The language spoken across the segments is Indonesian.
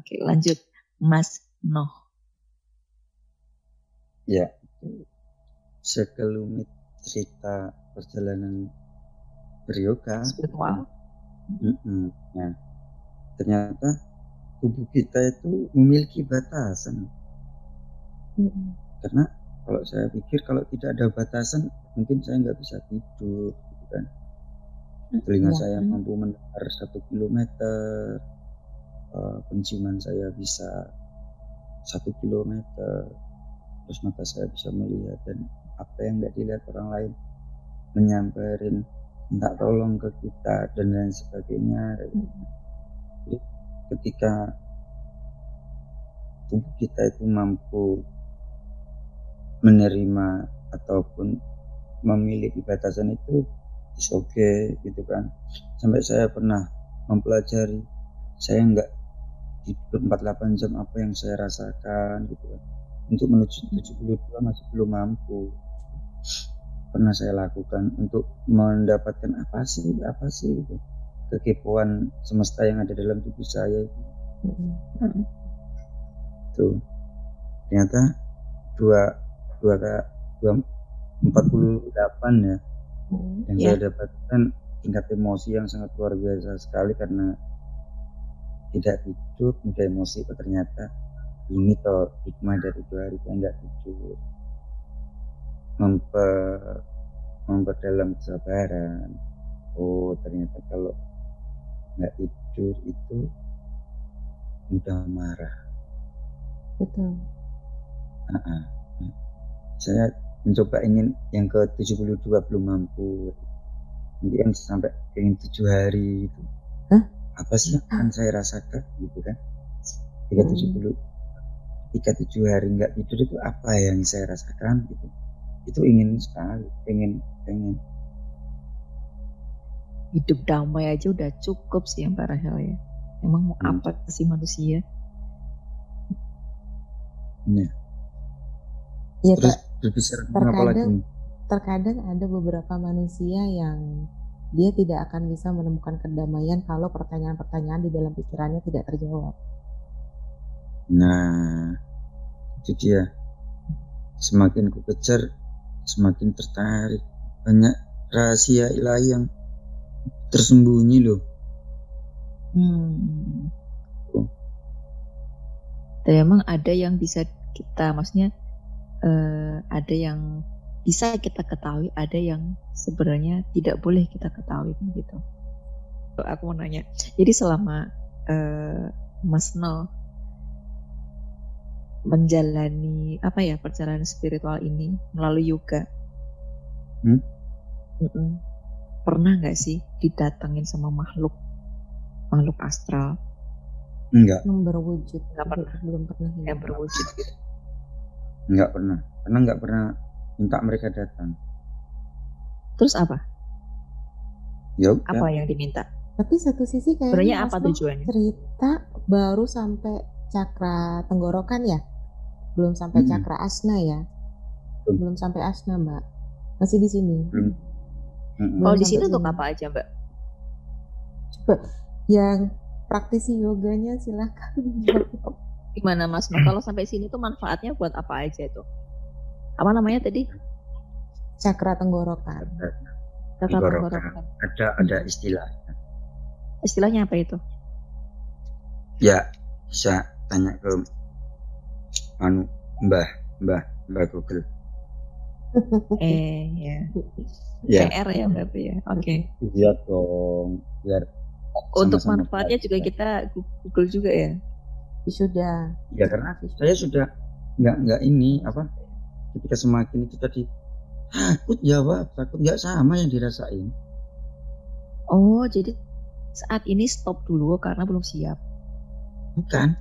Oke, lanjut. Mas Noh. Ya, sekelumit cerita perjalanan beryoga. Spiritual. Nah, ternyata tubuh kita itu memiliki batasan. Mm-mm. Karena kalau saya pikir kalau tidak ada batasan, mungkin saya nggak bisa tidur, gitu kan. Telinga saya mampu mendengar satu kilometer, eh, penciuman saya bisa satu kilometer, terus mata saya bisa melihat dan apa yang nggak dilihat orang lain menyamperin minta tolong ke kita dan lain sebagainya. Jadi ketika tubuh kita itu mampu menerima ataupun memiliki batasan itu is okay gitu kan sampai saya pernah mempelajari saya nggak tidur 48 jam apa yang saya rasakan gitu kan. Untuk menuju 72 masih belum mampu. Pernah saya lakukan untuk mendapatkan apa sih apa sih gitu. Kekepoan semesta yang ada dalam tubuh saya itu. Mm-mm. tuh. Ternyata dua dua dua empat puluh delapan ya Mm. yang Ya. saya dapatkan tingkat emosi yang sangat luar biasa sekali karena tidak tidur mudah emosi oh, ternyata ini toh hikmah dari dua hari saya nggak tidur memper memperdalam kesabaran oh ternyata kalau nggak tidur itu mudah marah Betul. Ah, ah. saya mencoba ingin yang ke 72 belum mampu mungkin sampai ingin tujuh hari itu Hah? Apa sih yang akan saya rasakan gitu kan tiga Hmm. tujuh puluh tiga tujuh hari nggak tidur itu apa yang saya rasakan gitu itu ingin sekali pengen pengen Hidup damai aja udah cukup sih yang Pak Rahel ya. Emang mau Hmm. apa sih manusia? nah, Ya, terus ter- berbicara tentang apa lagi terkadang terkadang ada beberapa manusia yang dia tidak akan bisa menemukan kedamaian kalau pertanyaan-pertanyaan di dalam pikirannya tidak terjawab. nah itu dia semakin ku kejar semakin tertarik banyak rahasia ilahi yang tersembunyi loh Hmm. Oh. Dan emang ada yang bisa kita, maksudnya eh, ada yang bisa kita ketahui, ada yang sebenarnya tidak boleh kita ketahui kan gitu. Aku mau nanya, jadi selama eh, Mas Nol menjalani apa ya perjalanan spiritual ini melalui yoga, Hmm? Pernah nggak sih didatangin sama makhluk makhluk astral enggak Yang berwujud Nggak pernah. belum pernah ya. yang berwujud gitu? enggak pernah karena enggak pernah minta mereka datang Terus apa? ya udah Apa yang diminta? Tapi satu sisi kayaknya Sebenarnya apa tujuannya? cerita baru sampai cakra tenggorokan ya, belum sampai Mm-mm. cakra asna ya, Belum. belum sampai asna mbak, masih di sini. belum Mm-mm. Oh di sini untuk apa aja mbak? Coba yang praktisi yoganya silahkan jawab. Gimana mas? Nah, kalau sampai sini tuh manfaatnya buat apa aja itu? Apa namanya tadi? cakra tenggorokan. Cakra Tenggorokan. tenggorokan. ada ada istilah Istilahnya apa itu? ya bisa tanya ke anu mbah mbah mbah Google Eh ya. ya PR ya berarti ya. Oke. iya dong biar Untuk sama-sama manfaatnya juga kita Google juga ya. Sudah. ya karena saya sudah nggak nggak ini apa ketika semakin itu tadi takut jawab takut nggak sama yang dirasain. Oh jadi saat ini stop dulu karena belum siap. bukan.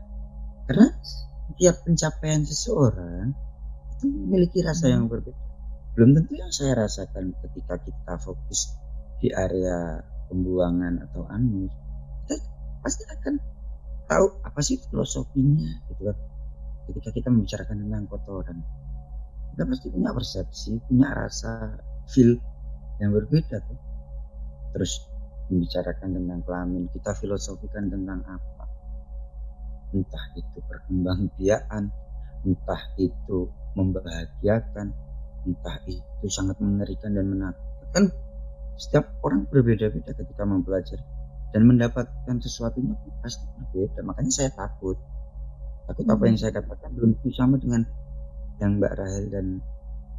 Karena setiap pencapaian seseorang itu memiliki rasa yang berbeda. Belum tentu yang saya rasakan ketika kita fokus di area pembuangan atau anus kita pasti akan tahu apa sih filosofinya gitu kan. Ketika kita membicarakan tentang kotoran kita pasti punya persepsi punya rasa feel yang berbeda tuh. Terus membicarakan tentang kelamin kita filosofikan tentang apa. Entah itu perkembangbiakan entah itu membahagiakan entah itu sangat mengerikan dan menakutkan. Setiap orang berbeda-beda ketika mempelajari dan mendapatkan sesuatunya pasti berbeda. Makanya saya takut. Takut apa yang saya katakan belum sama dengan yang Mbak Rahel dan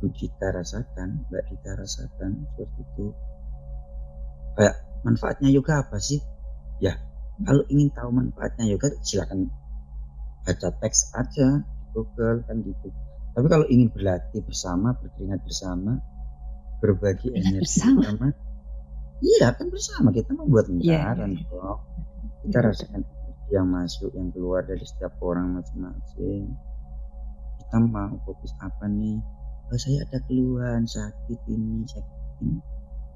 Bu Cita rasakan Mbak Dita rasakan seperti itu. Kayak manfaatnya yoga apa sih? Ya kalau ingin tahu manfaatnya yoga silakan baca teks aja di Google kan gitu. Tapi kalau ingin berlatih bersama berkeringat bersama berbagi energi bersama. bersama iya kan bersama. Kita membuat iya, lingkaran yeah. kok. Kita rasakan yang masuk yang keluar dari setiap orang masing-masing kita mau fokus apa nih? Oh, saya ada keluhan sakit ini sakit ini.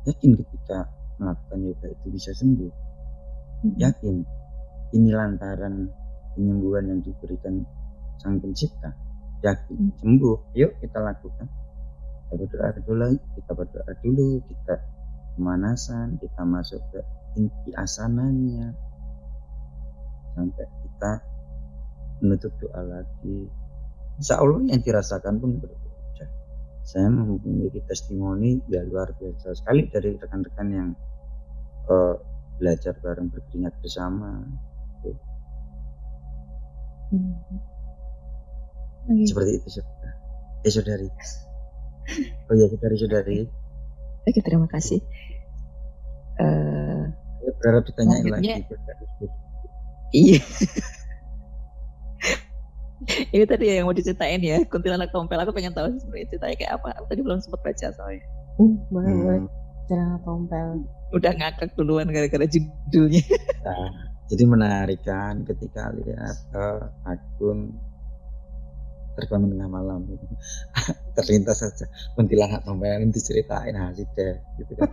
Yakin ketika melakukan yoga itu bisa sembuh? Hmm. yakin? Ini lantaran penyembuhan yang diberikan sang pencipta. Yakin? Hmm. sembuh. Yuk kita lakukan. Kita berdoa dulu kita berdoa dulu kita pemanasan kita masuk ke inti asananya. Sampai kita menutup doa lagi Insya Allah yang dirasakan pun berbeda saya memiliki testimoni ya luar biasa sekali dari rekan-rekan yang uh, belajar bareng berkeringat bersama. Gitu. hmm. okay. seperti itu saudara eh saudari. Oh ya saudari saudari. Oke terima kasih. Uh, saya berharap ditanyain lagi. Iya ini tadi yang mau diceritain ya kuntilanak tompel. Aku pengen tahu sebenarnya ceritanya kayak apa. Aku tadi belum sempat baca soalnya. Uh, boleh hmm. boleh kuntilanak tompel. Udah ngakak duluan gara-gara judulnya. Nah, jadi menarik kan ketika lihat uh, akun terbangun tengah malam gitu. terlintas saja kuntilanak tompel ini diceritain hasil deh gitu kan.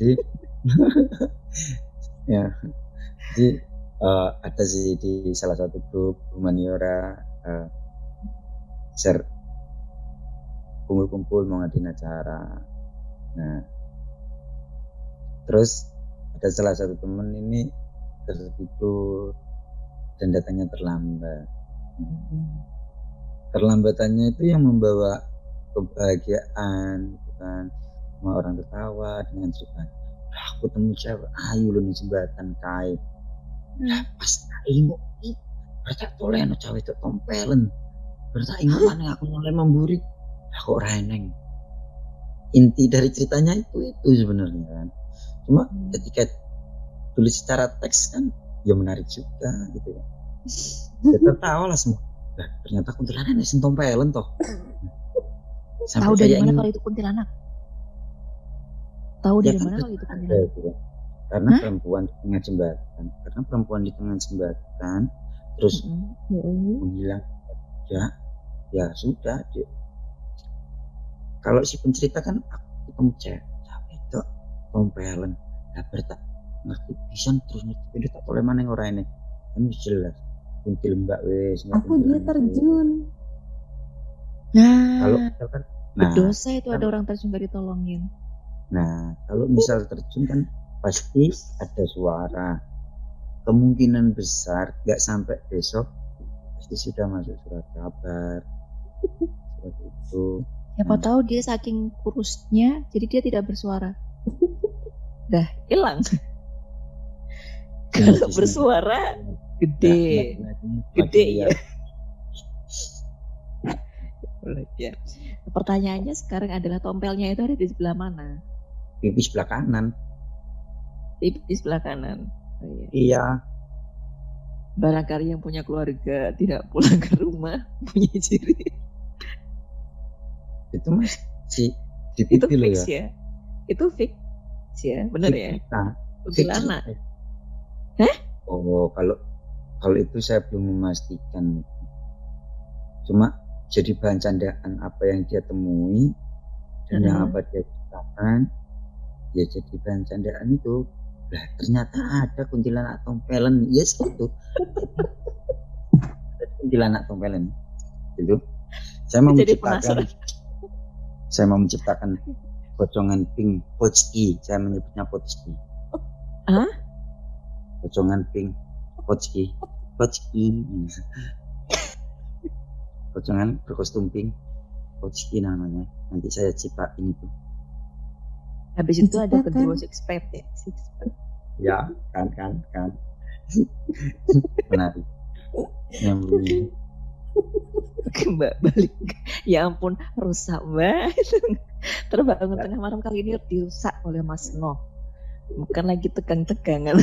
Jadi ya jadi uh, ada sih di salah satu grup humaniora uh, share. Kumpul-kumpul mau ngadain acara. Nah terus ada salah satu temen ini tertidur dan datangnya terlambat. Terlambatannya itu yang membawa kebahagiaan gitu kan. Semua orang tertawa dengan cerita aku temu siapa? Ayo lu nih jembatan kai. Hmm. pas ingo bertak toleh no cawe itu tompelen bertak ingo mana aku mulai memburi. Aku reneng? Inti dari ceritanya itu itu sebenarnya kan. Cuma hmm. ketika tulis secara teks kan ya menarik juga gitu ya. Kita tahu lah semua. Nah, ternyata kuntilanak ini sentompelen toh. Sampai tahu dari mana kalau itu kuntilanak? Tahu ya, dari kan mana kalau itu kuntilanak? ya. karena Hah? perempuan di tengah jembatan karena perempuan di tengah jembatan terus mm -hmm. menghilang ya ya sudah dia. kalau si pencerita kan aku ketemu cewek itu tompelen nah bertak ngerti bisa terus ngerti itu tak boleh mana orang ini kan jelas kuntil mbak wes aku dia terjun. Nah. Kalau kan nah dosa itu kan, ada orang terjun gak ditolongin. Nah kalau misal terjun kan pasti ada suara kemungkinan besar nggak sampai besok pasti sudah masuk surat kabar. Seperti itu. Siapa nah. tahu dia saking kurusnya jadi dia tidak bersuara. Dah hilang. Kalau bersuara gede. gede ya ya pertanyaannya sekarang adalah tompelnya itu ada di sebelah mana? Pipi sebelah kanan. Pipi sebelah kanan oh, iya. iya. Barangkali yang punya keluarga tidak pulang ke rumah punya ciri. Itu mas si itu fix ya. ya? Itu fix ya benar ya? Kuntilanak Hah? oh kalau kalau itu saya belum memastikan. Cuma jadi bahan candaan apa yang dia temui dan uh -huh. yang apa dia ceritakan ya jadi bahan candaan itu lah ternyata ada kuntilanak tompelan yes itu. Kuntilanak tompelan itu. Saya mau menciptakan saya mau menciptakan pocongan pink pochki saya menyebutnya pochki Hah? pocongan pink pochki Kochki pocongan berkostum pink Kochki namanya. Nanti saya ciptain itu Habis itu ada Diciptakan. kedua six pack ya. Six pack. ya kan kan kan menarik nyambung Mbak balik. Ya ampun, rusak mbak. Terbangun tengah malam kali ini dirusak oleh Mas No. Bukan lagi tegang-tegangan.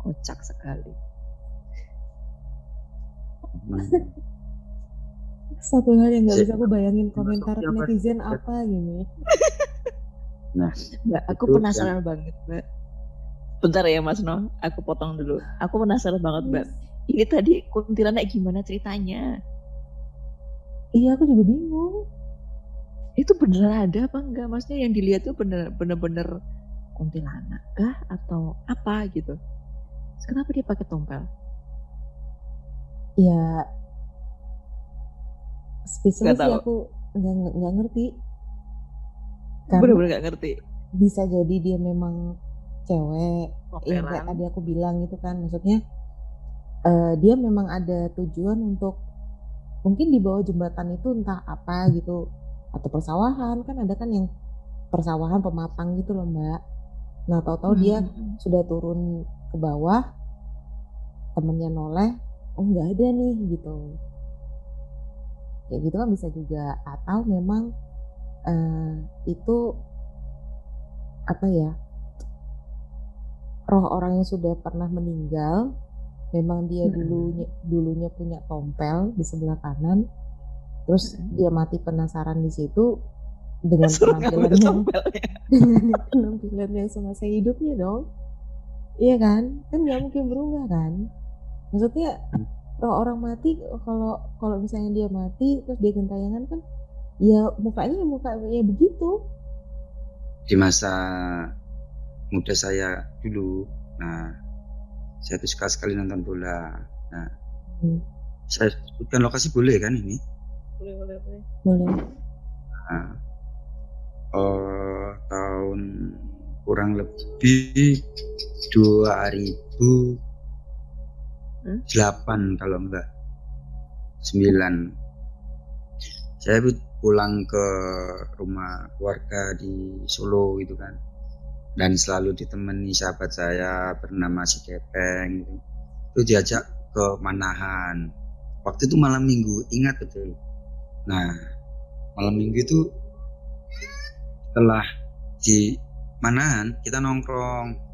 Kocak sekali. Satu hal yang nggak bisa aku bayangin komentar netizen apa gini. Mbak, aku Itu penasaran banget mbak. Bentar ya Mas No, aku potong dulu. Aku penasaran banget mbak. Ini tadi kuntilanak gimana ceritanya? Iya aku juga bingung. Itu beneran ada apa enggak? Maksudnya yang dilihat tuh bener bener kuntilanak kah atau apa gitu? Terus Kenapa dia pakai tompel? Ya sih aku nggak ngerti. Karena Bener-bener gak ngerti. bisa jadi dia memang cewek. Yang kayak tadi aku bilang itu kan. Maksudnya eh, dia memang ada tujuan untuk mungkin di bawah jembatan itu entah apa gitu. Atau persawahan. Kan ada kan yang persawahan pematang gitu loh mbak. Nah tahu-tahu dia Hmm. sudah turun ke bawah. Temennya noleh. Oh nggak ada nih gitu. Kayak gitu kan bisa juga. Atau memang eh, itu apa ya? Roh orang yang sudah pernah meninggal memang dia dulunya dulunya punya tompel di sebelah kanan terus dia mati penasaran di situ dengan Suruh ngambil penampilan yang tompelnya. dengan penampilan yang semasa hidupnya dong. Iya kan? Kan nggak mungkin berubah kan? Maksudnya roh orang mati kalau kalau misalnya dia mati terus dia gentayangan kan ya mukanya ya muka ya begitu. Di masa muda saya dulu nah saya tuh suka sekali nonton bola. Nah Hmm. saya sebutkan lokasi boleh kan ini? Boleh, boleh, boleh. boleh. Nah, eh, tahun kurang lebih 2008 kalau enggak 9 saya pulang ke rumah keluarga di Solo gitu kan. Dan selalu ditemani sahabat saya bernama si Kepeng gitu. itu diajak ke Manahan. Waktu itu malam minggu ingat betul. Nah malam minggu itu setelah di Manahan kita nongkrong.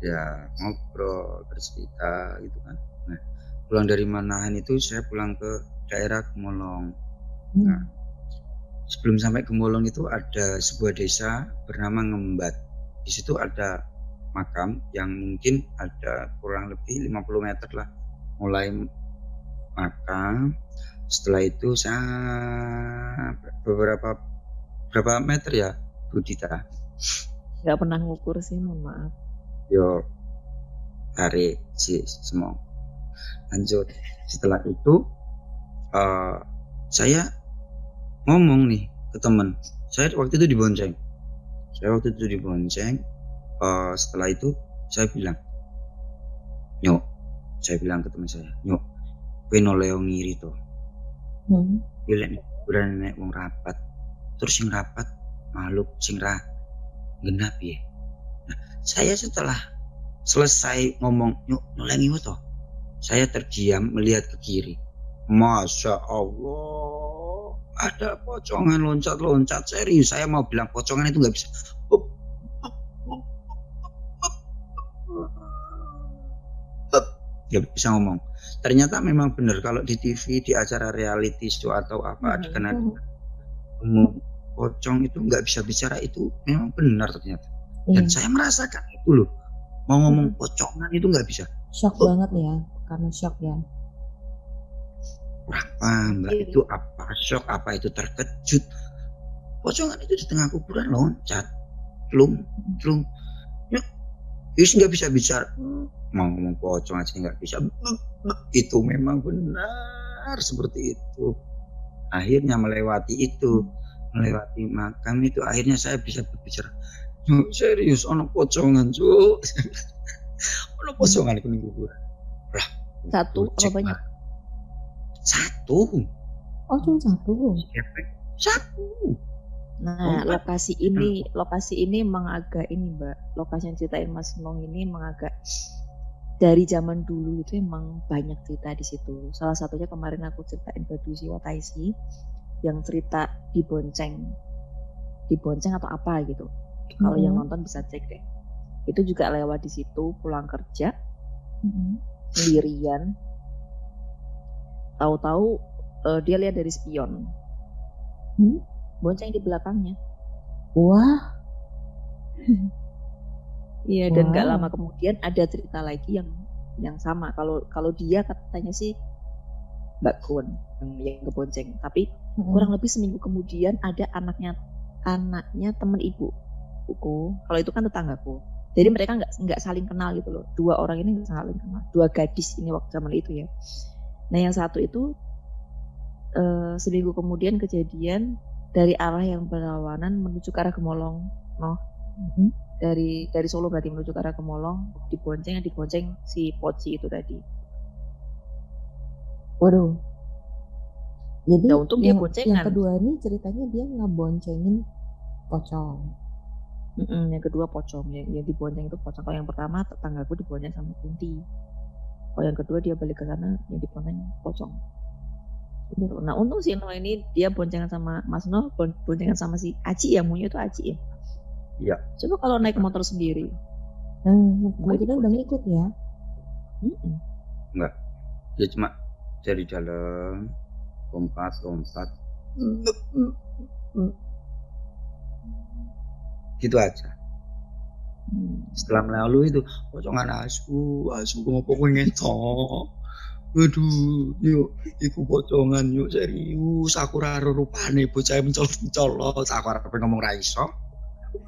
Ya ngobrol bercerita gitu kan. Nah pulang dari Manahan itu saya pulang ke daerah Gemolong Nah, sebelum sampai Gemolong itu ada sebuah desa bernama Ngembat. Di situ ada makam yang mungkin ada kurang lebih 50 meter lah. Mulai makam, setelah itu saya beberapa berapa meter ya, Bu Dita? Gak pernah ngukur sih, mohon maaf. Yo tarik si semua. Lanjut. Setelah itu eh, saya ngomong nih ke teman. Saya waktu itu dibonceng. Saya waktu itu dibonceng. eh, setelah itu saya bilang, nyok. Saya bilang ke teman saya, nyok. Kowe noleo ngiri to. Hmm. Pilih nih, udah nenek wong rapat. Terus sing rapat makhluk sing ra genap ya. Nah, saya setelah selesai ngomong nyok nolengi to. Saya terdiam melihat ke kiri. Masya Allah, ada pocongan loncat-loncat serius. Saya mau bilang pocongan itu nggak bisa. Nggak bisa ngomong. Ternyata memang benar kalau di TV di acara reality show atau apa umum pocong itu nggak bisa bicara itu memang benar ternyata. Iya, Dan saya merasakan itu loh. Mau ngomong pocongan itu nggak bisa. shock banget ya karena shock ya. Apa mbak Iya. itu apa shock apa itu terkejut. Pocongan itu di tengah kuburan loncat, plung. Yuk, Yus nggak bisa bicara. Mau ngomong pocong aja nggak bisa. Itu memang benar seperti itu. Akhirnya melewati itu, melewati makam itu, akhirnya saya bisa berbicara. Cuk, serius, ono pocongan cuk. ono pocongan di kuburan. Lah, Satu apa banyak? Satu. Oh cuma satu. Satu. Nah, Oh, lokasi ini, lokasi ini emang agak ini, Mbak. Lokasi yang ceritain Mas Nong ini emang agak dari zaman dulu itu emang banyak cerita di situ. Salah satunya kemarin aku ceritain Badu Siwa Taisi yang cerita di bonceng, di bonceng atau apa gitu. Kalau yang Mhm. nonton bisa cek deh. Itu juga lewat di situ, pulang kerja Mhm. sendirian. Tahu-tahu eh, dia lihat dari spion, Hmm? bonceng di belakangnya. Wah, Iya dan Wow. lama kemudian ada cerita lagi yang yang sama. Kalau kalau dia katanya sih Mbak Kun yang yang kebonceng. Tapi Mhm. kurang lebih seminggu kemudian ada anaknya anaknya temen ibu buku. Kalau itu kan tetanggaku. Jadi mereka nggak nggak saling kenal gitu loh. Dua orang ini nggak saling kenal. Dua gadis ini waktu zaman itu ya. Nah yang satu itu eh, seminggu kemudian kejadian dari arah yang berlawanan menuju ke arah Gemolong. Noh Mhm. dari dari Solo berarti menuju ke arah Gemolong dibonceng dibonceng si Poci itu tadi. Waduh. Jadi Ya, untung dia yang, boncengan. yang kedua ini ceritanya dia ngeboncengin pocong. Mm-mm, yang kedua pocong yang, yang dibonceng itu pocong. Kalau yang pertama tetanggaku dibonceng sama Kunti. Kalau yang kedua dia balik ke sana yang dibonceng pocong. Gitu. Nah untung si Noh ini dia boncengan sama Mas Noh, bon- boncengan sama si Aci yang punya itu Aci ya. Iya. Coba kalau naik motor sendiri. Hmm, kemungkinan udah ngikut ya. Mm-mm. Dia cuma dari dalam lompat lompat gitu aja. Setelah melalui itu pocongan asu asu ngopo kowe ngetok Waduh, yuk, iku pocongan yuk serius. Aku raro rupane bocah mencolot mencolot. Aku harap ngomong raiso.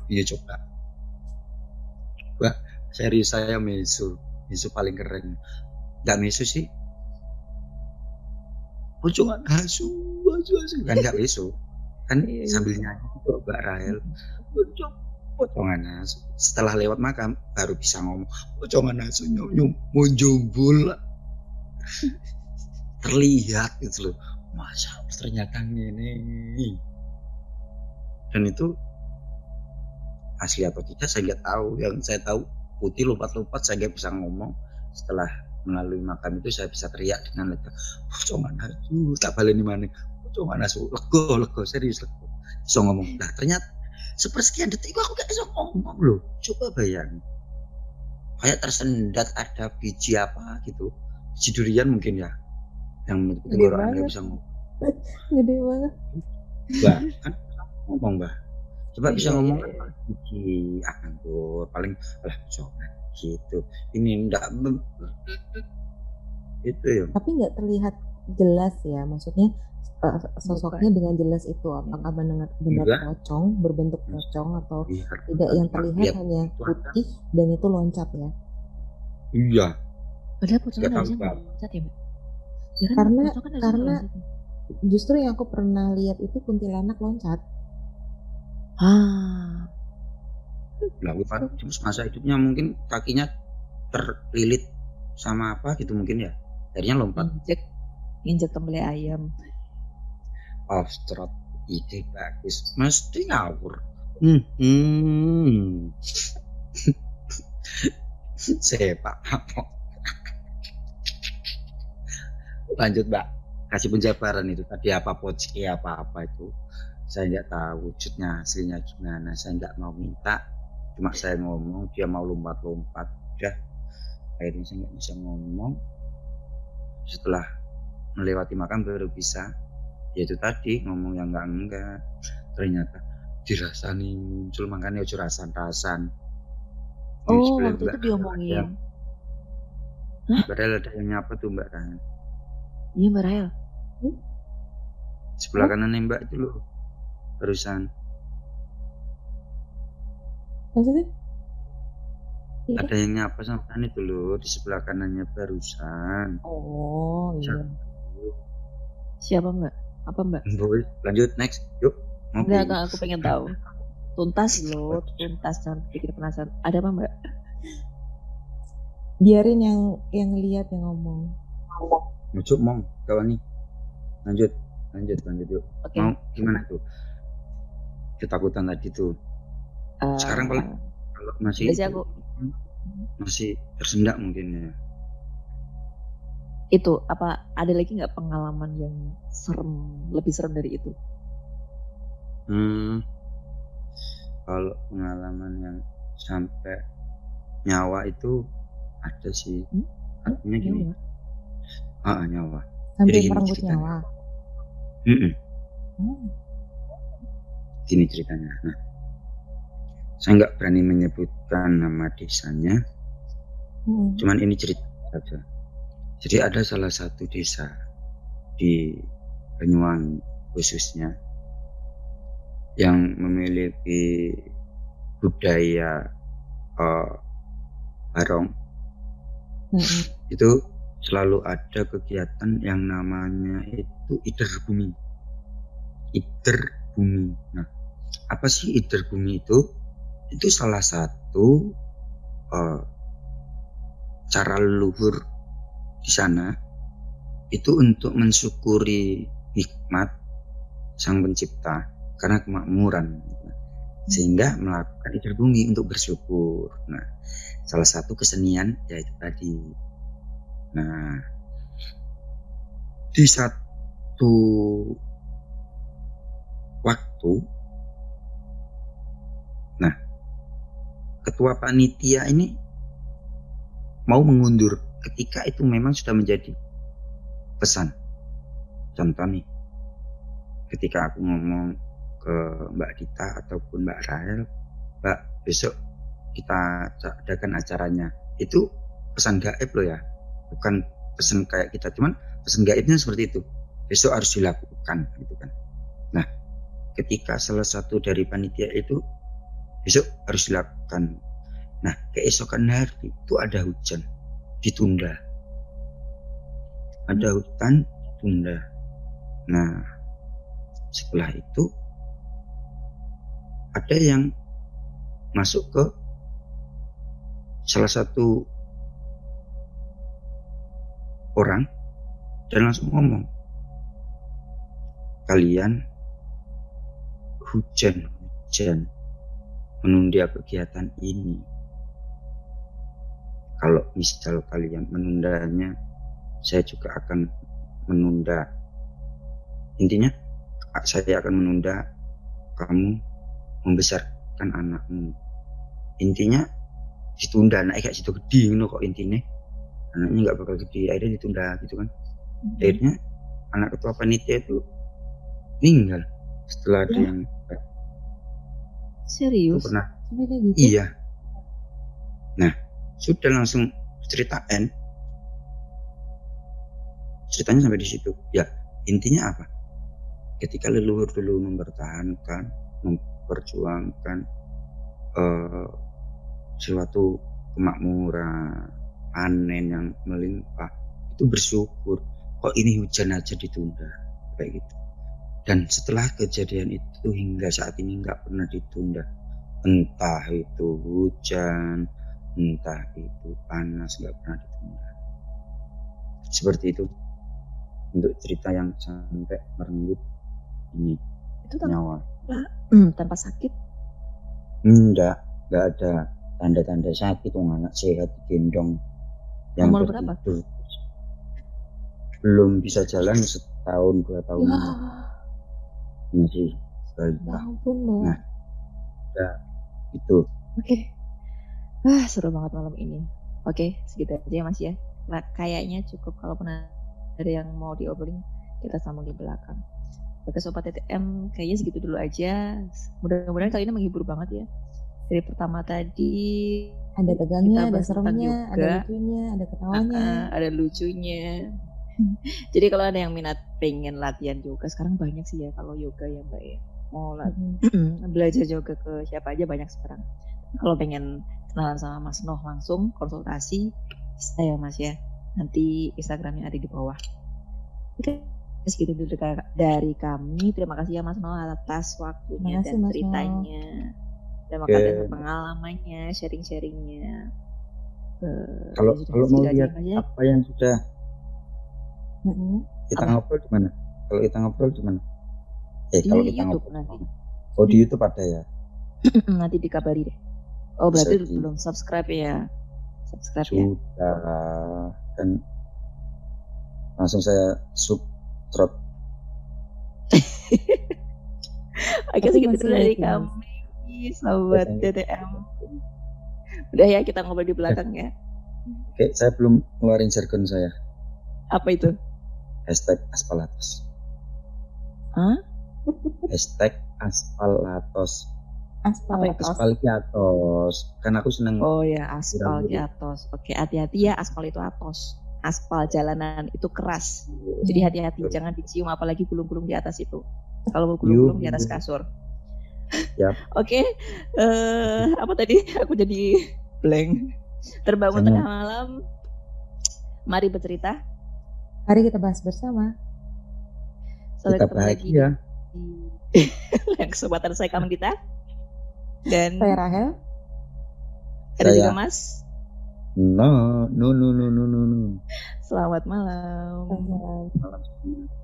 Iya coba. Wah, serius saya mesu, mesu paling keren. Gak mesu sih. Pocongan asu, asu, asu. Kan gak mesu. Kan Iya, iya. sambil nyanyi Mbak Rahel. Pocong, pocongan asu. Setelah lewat makam baru bisa ngomong. Pocongan asu nyum nyum mau jumbul terlihat gitu loh. Masa ternyata ini dan itu asli atau tidak saya nggak tahu. Yang saya tahu putih lompat-lompat saya nggak bisa ngomong. Setelah melalui makam itu saya bisa teriak dengan lega pocongan asu tak baleni mana? Pocongan asu lego lego serius lego bisa ngomong nah ternyata sepersekian detik aku gak bisa ngomong loh. Coba bayangin. Kayak tersendat ada biji apa gitu. Biji durian mungkin ya yang menutup tenggorokan nggak bisa ngomong. Gede banget. mbak kan ngomong mbak. Coba bisa Iya, ngomong iya, kan biji anggur paling lah pocongan gitu. Ini enggak itu ya Tapi nggak terlihat jelas ya, maksudnya eh, sosoknya dengan jelas itu apakah benar benar Enggak. pocong berbentuk pocong atau lihat tidak yang terlihat Lihat hanya putih dan itu loncat ya. iya Padahal pocong Nggak bisa loncat ya, Mbak? Ya kan Karena- kan karena- loncat. Justru yang aku pernah lihat itu kuntilanak loncat. Ah, lah Pak, cuma masa hidupnya mungkin kakinya terlilit sama apa gitu mungkin ya akhirnya lompat injek injek kembali ayam. Austrot ide bagus. Mesti ngawur. Hmm, hmm. sepak apa lanjut mbak. Kasih penjabaran itu tadi apa poci apa apa itu. Saya nggak tahu wujudnya aslinya gimana. Saya nggak mau minta. Cuma saya ngomong dia mau lompat-lompat. Udah. Akhirnya saya nggak bisa ngomong. Setelah melewati makam baru bisa ya itu tadi ngomong yang enggak enggak ternyata dirasani muncul makanya ojo rasan-rasan Di Oh, waktu itu Mbak diomongin. Rahel. Padahal ada yang nyapa tuh mbak Rahel. Iya Mbak Rahel. sebelah Oh. kanan mbak itu loh barusan Maksudnya? Iya. ada yang nyapa sama itu loh di sebelah kanannya barusan Oh iya. Siapa Mbak? Apa Mbak? Boy, lanjut next yuk ngopi enggak, aku pengen tahu. Tuntas loh, tuntas jangan bikin penasaran. Ada apa Mbak? Biarin yang yang lihat yang ngomong. Muncul mong kawan nih. Lanjut, lanjut, lanjut yuk. Oke. Mau gimana tuh? Ketakutan tadi tuh. Eh, Sekarang kalau kalau masih masih tersendak mungkin ya. Itu apa ada lagi nggak pengalaman yang serem lebih serem dari itu? Hmm, kalau pengalaman yang sampai nyawa itu ada sih. Hmm? Artinya gini, Nyawa. ah nyawa. Sampai Jadi gini ceritanya. nyawa. Mm-mm, Hmm. gini ceritanya. Nah, saya nggak berani menyebutkan nama desanya, Hmm. cuman ini cerita saja. Jadi ada salah satu desa di Banyuwangi khususnya yang memiliki budaya eh, barong Hmm. itu selalu ada kegiatan yang namanya itu ider bumi. Ider bumi. Nah, apa sih ider bumi itu? Itu salah satu eh, cara leluhur di sana itu untuk mensyukuri hikmat sang pencipta karena kemakmuran sehingga melakukan ider bumi untuk bersyukur. Nah, salah satu kesenian yaitu tadi Nah, di satu waktu, nah, ketua panitia ini mau mengundur ketika itu memang sudah menjadi pesan. Contoh nih, ketika aku ngomong ke Mbak Dita ataupun Mbak Rahel, Mbak besok kita adakan acaranya. Itu pesan gaib loh ya, bukan pesan kayak kita cuman pesan gaibnya seperti itu. Besok harus dilakukan gitu kan. Nah ketika salah satu dari panitia itu besok harus dilakukan. Nah keesokan hari itu ada hujan ditunda. Ada hutan ditunda. Nah setelah itu ada yang masuk ke salah satu orang dan langsung ngomong kalian hujan hujan menunda kegiatan ini kalau misal kalian menundanya saya juga akan menunda. Intinya saya akan menunda kamu membesarkan anakmu. Intinya ditunda. Naik kayak situ gede ngono kok intinya. Anaknya nggak bakal gede akhirnya ditunda gitu kan. Akhirnya anak ketua panitia itu meninggal setelah ada Ya. yang itu Serius? pernah. Gitu. iya. Nah sudah langsung cerita N. Ceritanya sampai di situ. Ya intinya apa? Ketika leluhur dulu mempertahankan memperjuangkan eh, suatu kemakmuran panen yang melimpah itu bersyukur. Kok ini hujan aja ditunda? Kayak gitu. Dan setelah kejadian itu hingga saat ini nggak pernah ditunda. Entah itu hujan entah itu panas nggak pernah ditunda seperti itu untuk cerita yang sampai merenggut ini Itu tanpa, nyawa hmm, tanpa sakit? enggak enggak ada tanda-tanda sakit wong anak sehat gendong yang Umur berapa? belum bisa jalan setahun dua tahun Ya, masih ya balita ampun loh. Nah. itu Oke. Wah, seru banget malam ini. Oke, segitu aja ya Mas ya. Nah, kayaknya cukup kalaupun ada yang mau diobrolin, kita sambung di belakang. Oke Sobat TTM, kayaknya segitu dulu aja. Mudah-mudahan kali ini menghibur banget ya. Dari pertama tadi ada tegangnya, ada seremnya, ada lucunya, ada ketawanya. Ah, ada lucunya. Jadi kalau ada yang minat pengen latihan yoga, sekarang banyak sih ya kalau yoga ya Mbak ya. Mau Mm-mm. belajar yoga ke siapa aja banyak sekarang. Kalau pengen kenalan sama Mas Noh langsung konsultasi, bisa ya Mas ya. Nanti Instagramnya ada di bawah. Oke, segitu dulu dari- kami. Terima kasih ya Mas Noh atas waktunya kasih, dan Mas Noh. ceritanya. Terima kasih atas pengalamannya, sharing-sharingnya. Eh, kalau ya sudah, kalau mau segitu aja, lihat Mas ya. apa yang sudah Mm-mm. Kita Apa? ngobrol di mana? Kalau kita ngobrol di mana? Eh, Di kalau kita YouTube ngobrol. nanti. Oh, di YouTube ada ya. nanti dikabari deh. Oh berarti Bisa di- belum subscribe ya? Subscribe ya. Sudah kan langsung saya subscribe. Oke segitu dulu dari Mas. kami, sobat. TTM. Udah ya kita ngobrol di belakang ya. Oke, saya belum ngeluarin jargon saya. Apa itu? Hashtag aspalatos. Hah? Hashtag aspalatos. Aspal atas. Aspalkiatos. Kan aku seneng Oh ya aspal atas. Oke hati-hati ya aspal itu atas. Aspal jalanan itu keras. Jadi hati-hati jangan dicium apalagi gulung-gulung di atas itu. Kalau mau gulung-gulung di atas kasur. Yap. Oke, eh apa tadi? Aku jadi blank. Terbangun tengah malam. Mari bercerita. Mari kita bahas bersama. Sampai kita ketemu lagi yang kesempatan saya kamu Dita. Dan Saya Rahel. ada juga Saya- Mas. No, no, no, no, no, no. Selamat malam. Selamat. Malam.